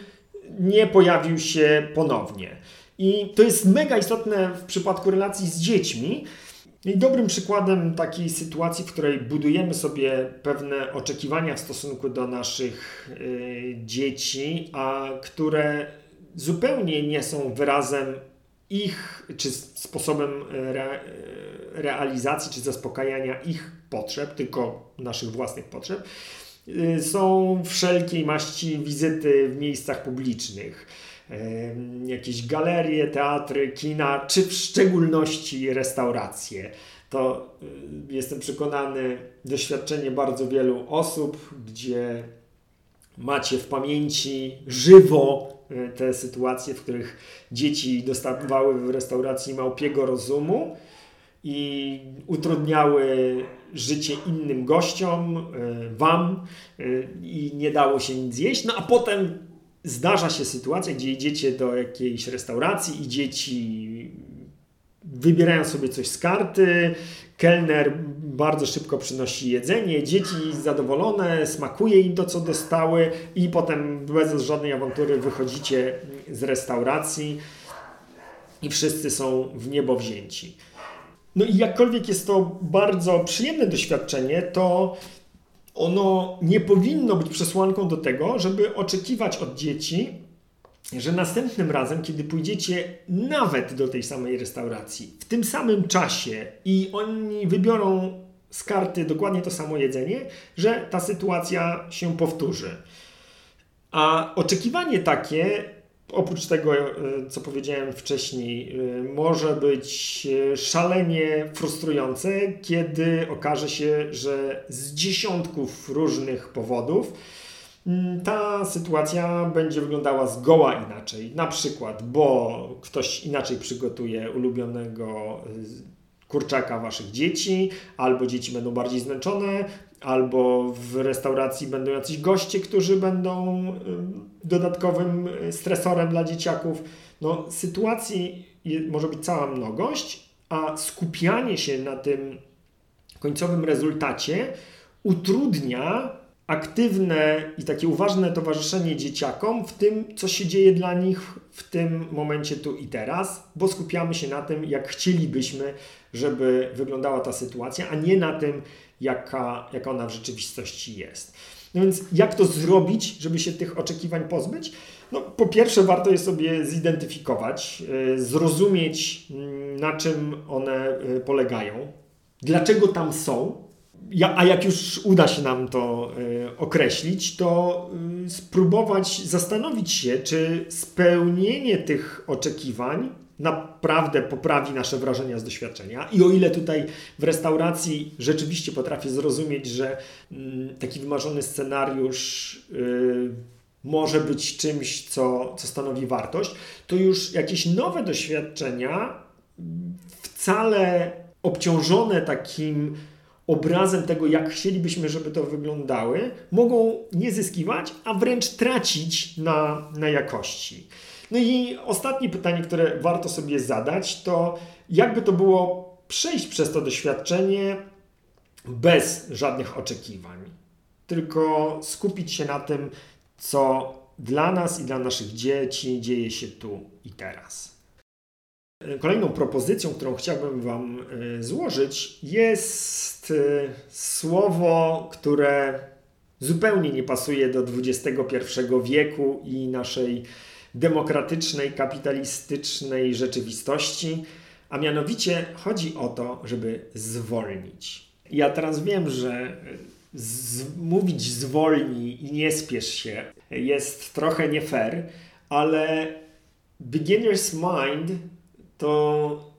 nie pojawił się ponownie. I to jest mega istotne w przypadku relacji z dziećmi. I dobrym przykładem takiej sytuacji, w której budujemy sobie pewne oczekiwania w stosunku do naszych y, dzieci, a które zupełnie nie są wyrazem ich, czy sposobem re, realizacji, czy zaspokajania ich potrzeb, tylko naszych własnych potrzeb, y, są wszelkiej maści wizyty w miejscach publicznych. Jakieś galerie, teatry, kina, czy w szczególności restauracje. To y, jestem przekonany, doświadczenie bardzo wielu osób, gdzie macie w pamięci żywo te sytuacje, w których dzieci dostawały w restauracji małpiego rozumu i utrudniały życie innym gościom, e, wam e, i nie dało się nic jeść. No a potem zdarza się sytuacja, gdzie idziecie do jakiejś restauracji i dzieci wybierają sobie coś z karty, kelner bardzo szybko przynosi jedzenie, dzieci zadowolone, smakuje im to, co dostały i potem bez żadnej awantury wychodzicie z restauracji i wszyscy są w niebo wzięci. No i jakkolwiek jest to bardzo przyjemne doświadczenie, to ono nie powinno być przesłanką do tego, żeby oczekiwać od dzieci, że następnym razem, kiedy pójdziecie nawet do tej samej restauracji, w tym samym czasie i oni wybiorą z karty dokładnie to samo jedzenie, że ta sytuacja się powtórzy. A oczekiwanie takie, oprócz tego, e, co powiedziałem wcześniej, e, może być e, szalenie frustrujące, kiedy okaże się, że z dziesiątków różnych powodów Mm, ta sytuacja będzie wyglądała zgoła inaczej. Na przykład, bo ktoś inaczej przygotuje ulubionego kurczaka waszych dzieci, albo dzieci będą bardziej zmęczone, albo w restauracji będą jacyś goście, którzy będą dodatkowym y, stresorem dla dzieciaków. No, sytuacji może być cała mnogość, a skupianie się na tym końcowym rezultacie utrudnia aktywne i takie uważne towarzyszenie dzieciakom w tym, co się dzieje dla nich w tym momencie tu i teraz, bo skupiamy się na tym, jak chcielibyśmy, żeby wyglądała ta sytuacja, a nie na tym, jaka, jaka ona w rzeczywistości jest. No więc jak to zrobić, żeby się tych oczekiwań pozbyć? No, po pierwsze, warto je sobie zidentyfikować, yy, zrozumieć, yy, na czym one yy, polegają, dlaczego tam są, a jak już uda się nam to y, określić, to y, spróbować zastanowić się, czy spełnienie tych oczekiwań naprawdę poprawi nasze wrażenia z doświadczenia. I o ile tutaj w restauracji rzeczywiście potrafię zrozumieć, że y, taki wymarzony scenariusz y, może być czymś, co, co stanowi wartość, to już jakieś nowe doświadczenia wcale obciążone takim obrazem tego, jak chcielibyśmy, żeby to wyglądały, mogą nie zyskiwać, a wręcz tracić na, na jakości. No i ostatnie pytanie, które warto sobie zadać, to jakby to było przejść przez to doświadczenie bez żadnych oczekiwań, tylko skupić się na tym, co dla nas i dla naszych dzieci dzieje się tu i teraz. Kolejną propozycją, którą chciałbym Wam e, złożyć, jest e, słowo, które zupełnie nie pasuje do XXI wieku i naszej demokratycznej, kapitalistycznej rzeczywistości, a mianowicie chodzi o to, żeby zwolnić. Ja teraz wiem, że z, mówić zwolnij i nie spiesz się jest trochę nie fair, ale beginner's mind to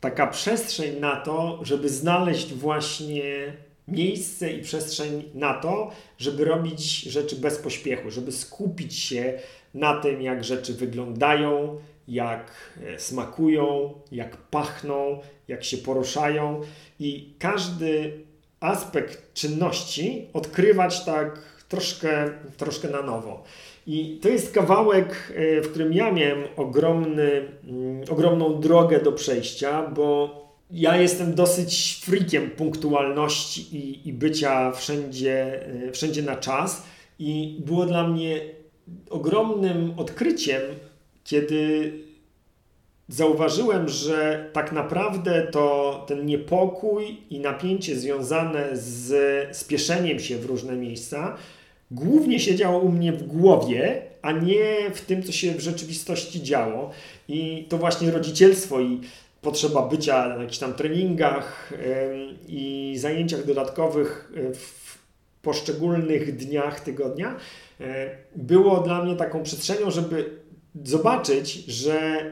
taka przestrzeń na to, żeby znaleźć właśnie miejsce i przestrzeń na to, żeby robić rzeczy bez pośpiechu, żeby skupić się na tym, jak rzeczy wyglądają, jak e, smakują, jak pachną, jak się poruszają i każdy aspekt czynności odkrywać tak troszkę, troszkę na nowo. I to jest kawałek, e, w którym ja miałem ogromny, mm, ogromną drogę do przejścia, bo ja jestem dosyć frikiem punktualności i, i bycia wszędzie, e, wszędzie na czas. I było dla mnie ogromnym odkryciem, kiedy zauważyłem, że tak naprawdę to ten niepokój i napięcie związane z spieszeniem się w różne miejsca głównie siedziało u mnie w głowie, a nie w tym, co się w rzeczywistości działo. I to właśnie rodzicielstwo i potrzeba bycia na jakichś tam treningach i zajęciach dodatkowych e, w poszczególnych dniach tygodnia e, było dla mnie taką przestrzenią, żeby zobaczyć, że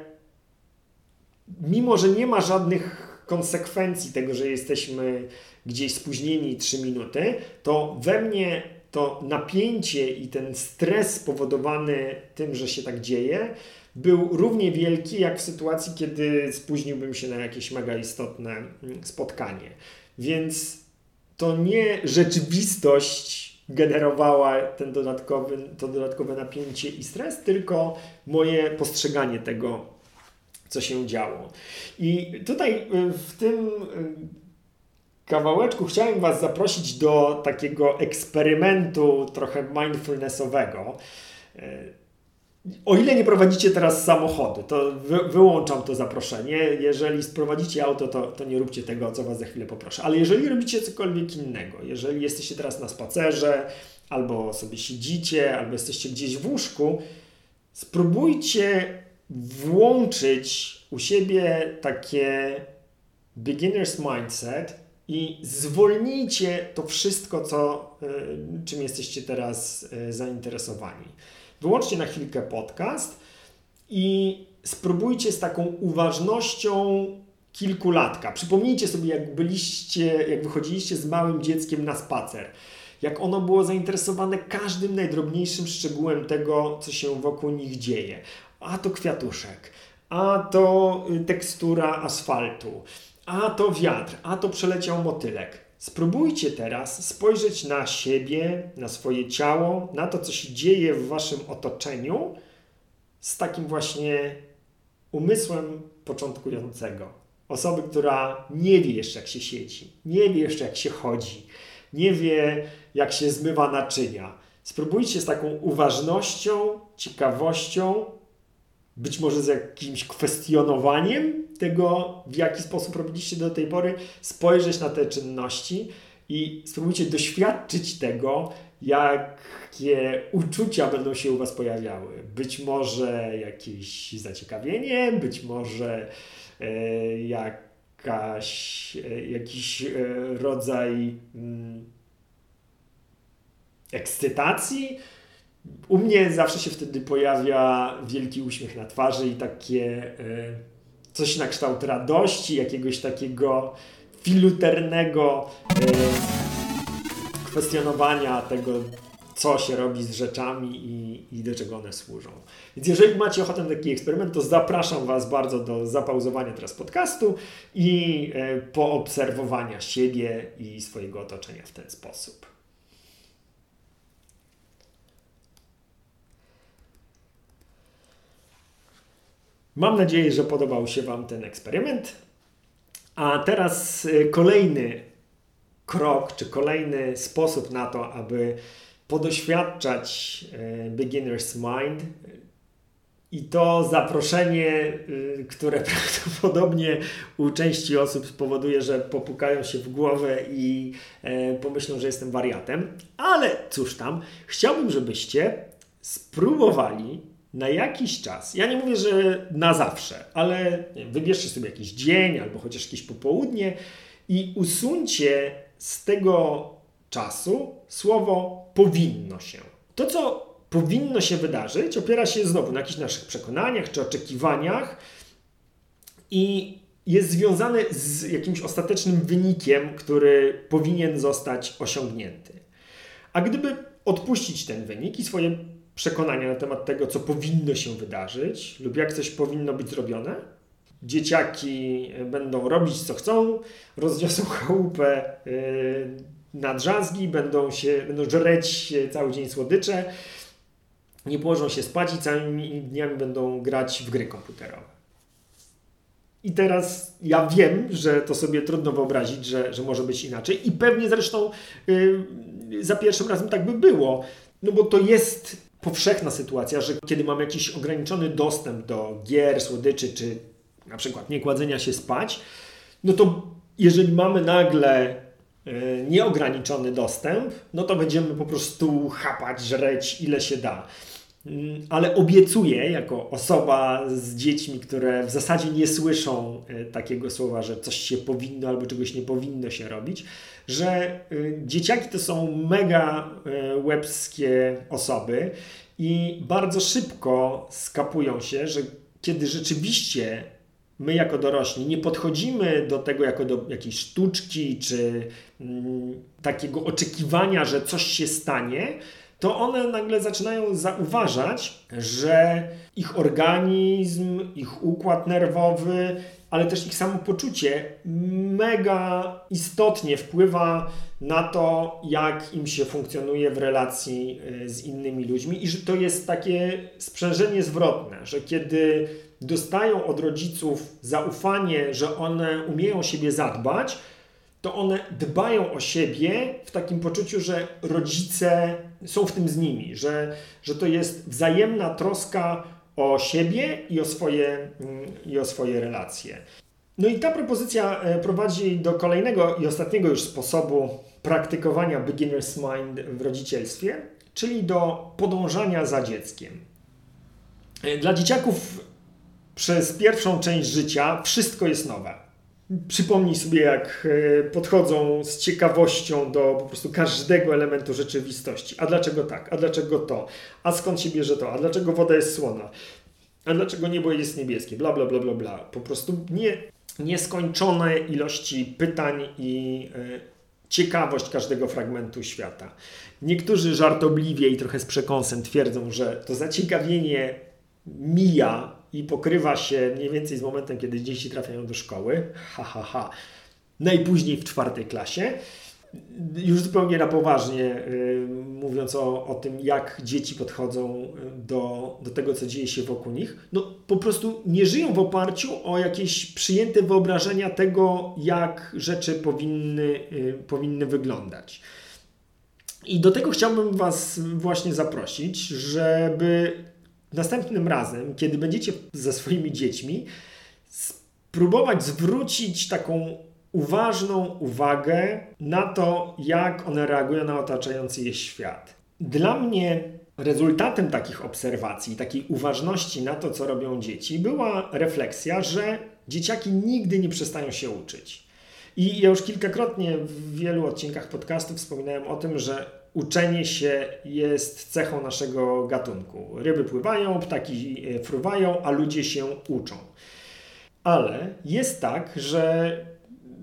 mimo, że nie ma żadnych konsekwencji tego, że jesteśmy gdzieś spóźnieni 3 minuty, to we mnie to napięcie i ten stres spowodowany tym, że się tak dzieje, był równie wielki jak w sytuacji, kiedy spóźniłbym się na jakieś mega istotne mm, spotkanie. Więc to nie rzeczywistość generowała ten dodatkowy, to dodatkowe napięcie i stres, tylko moje postrzeganie tego, co się działo. I tutaj y, w tym y, kawałeczku chciałem Was zaprosić do takiego eksperymentu trochę mindfulnessowego. O ile nie prowadzicie teraz samochodu, to wy, wyłączam to zaproszenie. Jeżeli sprowadzicie auto, to, to nie róbcie tego, o co Was za chwilę poproszę. Ale jeżeli robicie cokolwiek innego, jeżeli jesteście teraz na spacerze, albo sobie siedzicie, albo jesteście gdzieś w łóżku, spróbujcie włączyć u siebie takie beginner's mindset i zwolnijcie to wszystko, co, y, czym jesteście teraz y, zainteresowani. Wyłączcie na chwilkę podcast i spróbujcie z taką uważnością kilkulatka. Przypomnijcie sobie, jak byliście, jak wychodziliście z małym dzieckiem na spacer. Jak ono było zainteresowane każdym najdrobniejszym szczegółem tego, co się wokół nich dzieje. A to kwiatuszek, a to y, tekstura asfaltu, a to wiatr, a to przeleciał motylek. Spróbujcie teraz spojrzeć na siebie, na swoje ciało, na to, co się dzieje w waszym otoczeniu z takim właśnie umysłem początkującego. Osoby, która nie wie jeszcze, jak się siedzi, nie wie jeszcze, jak się chodzi, nie wie, jak się zmywa naczynia. Spróbujcie z taką uważnością, ciekawością być może z jakimś kwestionowaniem tego, w jaki sposób robiliście do tej pory, spojrzeć na te czynności i spróbujcie doświadczyć tego, jakie uczucia będą się u Was pojawiały. Być może jakieś zaciekawienie, być może e, jakaś, e, jakiś e, rodzaj mm, ekscytacji, u mnie zawsze się wtedy pojawia wielki uśmiech na twarzy i takie e, coś na kształt radości, jakiegoś takiego filuternego e, kwestionowania tego, co się robi z rzeczami i, i, do czego one służą. Więc jeżeli macie ochotę na taki eksperyment, to zapraszam Was bardzo do zapauzowania teraz podcastu i e, poobserwowania siebie i swojego otoczenia w ten sposób. Mam nadzieję, że podobał się Wam ten eksperyment. A teraz y, kolejny krok, czy kolejny sposób na to, aby podoświadczać y, beginner's mind. I to zaproszenie, y, które prawdopodobnie u części osób spowoduje, że popukają się w głowę i pomyślą, że jestem wariatem. Ale cóż tam, chciałbym, żebyście spróbowali na jakiś czas, ja nie mówię, że na zawsze, ale wybierzcie sobie jakiś dzień albo chociaż jakieś popołudnie i usuńcie z tego czasu słowo powinno się. To, co powinno się wydarzyć, opiera się znowu na jakichś naszych przekonaniach czy oczekiwaniach i jest związane z jakimś ostatecznym wynikiem, który powinien zostać osiągnięty. A gdyby odpuścić ten wynik i swoje przekonania na temat tego, co powinno się wydarzyć lub jak coś powinno być zrobione. Dzieciaki będą robić, co chcą, rozniosą chałupę yy, na drzazgi, będą, się, będą żreć cały dzień słodycze, nie położą się spać i całymi dniami będą grać w gry komputerowe. I teraz ja wiem, że to sobie trudno wyobrazić, że, że może być inaczej, i pewnie zresztą yy, za pierwszym razem tak by było, no bo to jest powszechna sytuacja, że kiedy mamy jakiś ograniczony dostęp do gier, słodyczy, czy na przykład nie kładzenia się spać, no to jeżeli mamy nagle e, nieograniczony dostęp, no to będziemy po prostu chapać, żreć ile się da. Mm, ale obiecuję, jako osoba z dziećmi, które w zasadzie nie słyszą e, takiego słowa, że coś się powinno albo czegoś nie powinno się robić, że e, dzieciaki to są mega łebskie osoby i bardzo szybko skapują się, że kiedy rzeczywiście my jako dorośli nie podchodzimy do tego jako do jakiejś sztuczki czy mm, takiego oczekiwania, że coś się stanie, to one nagle zaczynają zauważać, że ich organizm, ich układ nerwowy, ale też ich samopoczucie mega istotnie wpływa na to, jak im się funkcjonuje w relacji y, z innymi ludźmi, i że to jest takie sprzężenie zwrotne, że kiedy dostają od rodziców zaufanie, że one umieją siebie zadbać, to one dbają o siebie w takim poczuciu, że rodzice są w tym z nimi, że, że to jest wzajemna troska o siebie i o swoje, mm, i o swoje relacje. No i ta propozycja e, prowadzi do kolejnego i ostatniego już sposobu praktykowania beginner's mind w rodzicielstwie, czyli do podążania za dzieckiem. E, dla dzieciaków przez pierwszą część życia wszystko jest nowe. Przypomnij sobie, jak e, podchodzą z ciekawością do po prostu każdego elementu rzeczywistości. A dlaczego tak? A dlaczego to? A skąd się bierze to? A dlaczego woda jest słona? A dlaczego niebo jest niebieskie? Bla, bla, bla, bla, bla. Po prostu nie, nieskończone ilości pytań i y, ciekawość każdego fragmentu świata. Niektórzy żartobliwie i trochę z przekąsem twierdzą, że to zaciekawienie mija i pokrywa się mniej więcej z momentem, kiedy dzieci trafiają do szkoły. Ha, ha, ha. Najpóźniej w czwartej klasie. Już zupełnie na poważnie, yy, mówiąc o, o tym, jak dzieci podchodzą y, do, do tego, co dzieje się wokół nich, no po prostu nie żyją w oparciu o jakieś przyjęte wyobrażenia tego, jak rzeczy powinny, yy, powinny wyglądać. I do tego chciałbym Was właśnie zaprosić, żeby następnym razem, kiedy będziecie ze swoimi dziećmi, spróbować zwrócić taką uważną uwagę na to, jak one reagują na otaczający je świat. Dla mnie rezultatem takich obserwacji, takiej uważności na to, co robią dzieci, była refleksja, że dzieciaki nigdy nie przestają się uczyć. I ja już kilkakrotnie w wielu odcinkach podcastu wspominałem o tym, że uczenie się jest cechą naszego gatunku. Ryby pływają, ptaki e, fruwają, a ludzie się uczą. Ale jest tak, że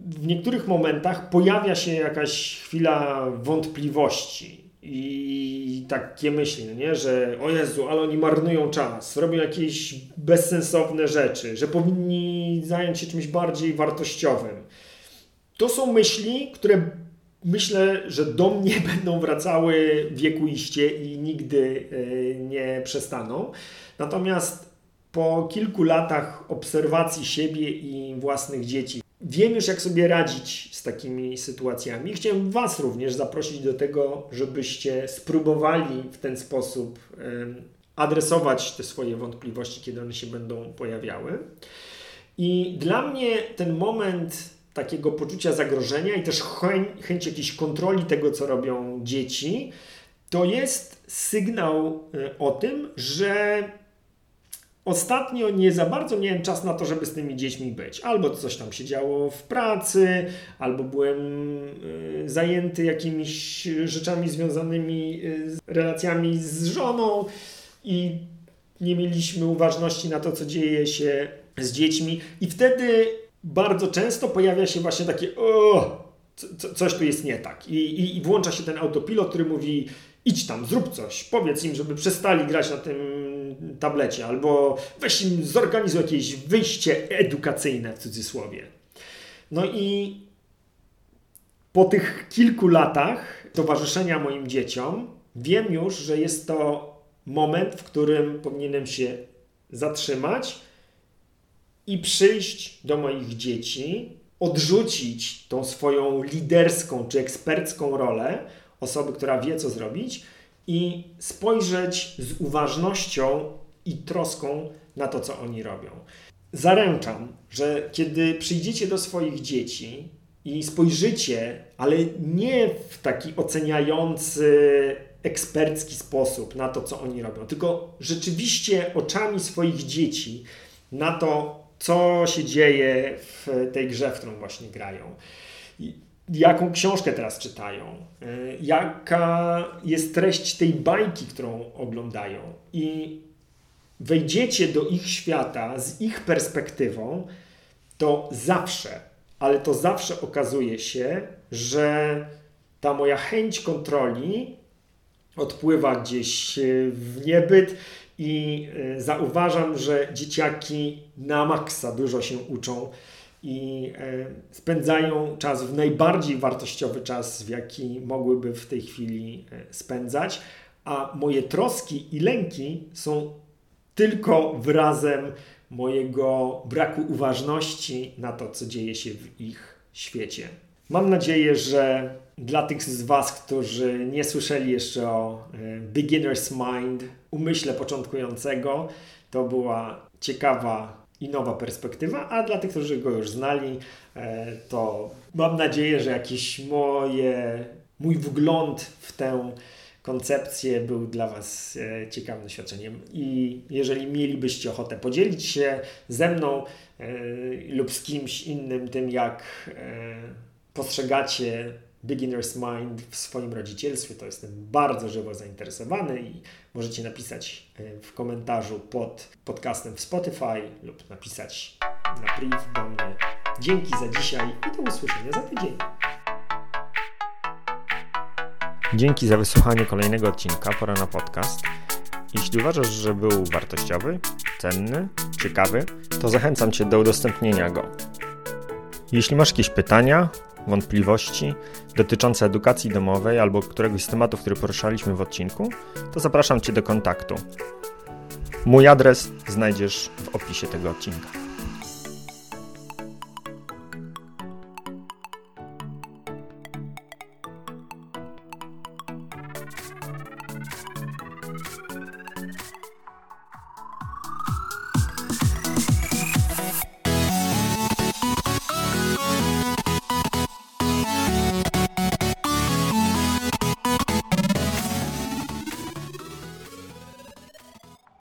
w niektórych momentach pojawia się jakaś chwila wątpliwości i takie myśli, no nie, że o Jezu, ale oni marnują czas, robią jakieś bezsensowne rzeczy, że powinni zająć się czymś bardziej wartościowym. To są myśli, które myślę, że do mnie będą wracały wiekuiście i nigdy e, nie przestaną. Natomiast po kilku latach obserwacji siebie i własnych dzieci, wiem już, jak sobie radzić z takimi sytuacjami. Chciałem Was również zaprosić do tego, żebyście spróbowali w ten sposób adresować te swoje wątpliwości, kiedy one się będą pojawiały. I dla mnie ten moment takiego poczucia zagrożenia i też chęć, chęć jakiejś kontroli tego, co robią dzieci, to jest sygnał y, o tym, że ostatnio nie za bardzo miałem czas na to, żeby z tymi dziećmi być. Albo coś tam się działo w pracy, albo byłem y, zajęty jakimiś rzeczami związanymi y, z relacjami z żoną i nie mieliśmy uważności na to, co dzieje się z dziećmi. I wtedy bardzo często pojawia się właśnie takie o, co, coś tu jest nie tak. I, i, I włącza się ten autopilot, który mówi idź tam, zrób coś, powiedz im, żeby przestali grać na tym tablecie, albo weź im zorganizuj jakieś wyjście edukacyjne w cudzysłowie. No i po tych kilku latach towarzyszenia moim dzieciom wiem już, że jest to moment, w którym powinienem się zatrzymać i przyjść do moich dzieci, odrzucić tą swoją liderską czy ekspercką rolę osoby, która wie, co zrobić, i spojrzeć z uważnością i troską na to, co oni robią. Zaręczam, że kiedy przyjdziecie do swoich dzieci i spojrzycie, ale nie w taki oceniający, ekspercki sposób na to, co oni robią, tylko rzeczywiście oczami swoich dzieci na to, co się dzieje w tej grze, w którą właśnie grają. Jaką książkę teraz czytają, e, jaka jest treść tej bajki, którą oglądają, i wejdziecie do ich świata z ich perspektywą, to zawsze, ale to zawsze okazuje się, że ta moja chęć kontroli odpływa gdzieś w niebyt i e, zauważam, że dzieciaki na maksa dużo się uczą i e, spędzają czas w najbardziej wartościowy czas, w jaki mogłyby w tej chwili spędzać, a moje troski i lęki są tylko wyrazem mojego braku uważności na to, co dzieje się w ich świecie. Mam nadzieję, że dla tych z Was, którzy nie słyszeli jeszcze o e, Beginner's Mind, umyśle początkującego, to była ciekawa i nowa perspektywa, a dla tych, którzy go już znali, e, to mam nadzieję, że jakiś moje, mój wgląd w tę koncepcję był dla Was e, ciekawym doświadczeniem. I jeżeli mielibyście ochotę podzielić się ze mną lub z kimś innym tym, jak postrzegacie Beginner's Mind w swoim rodzicielstwie, to jestem bardzo żywo zainteresowany i możecie napisać e, w komentarzu pod podcastem w Spotify lub napisać na priv do mnie. Dzięki za dzisiaj i do usłyszenia za tydzień. Dzięki za wysłuchanie kolejnego odcinka Pora na podcast. Jeśli uważasz, że był wartościowy, cenny, ciekawy, to zachęcam Cię do udostępnienia go. Jeśli masz jakieś pytania, wątpliwości dotyczące edukacji domowej albo któregoś z tematów, który poruszaliśmy w odcinku, to zapraszam Cię do kontaktu. Mój adres znajdziesz w opisie tego odcinka.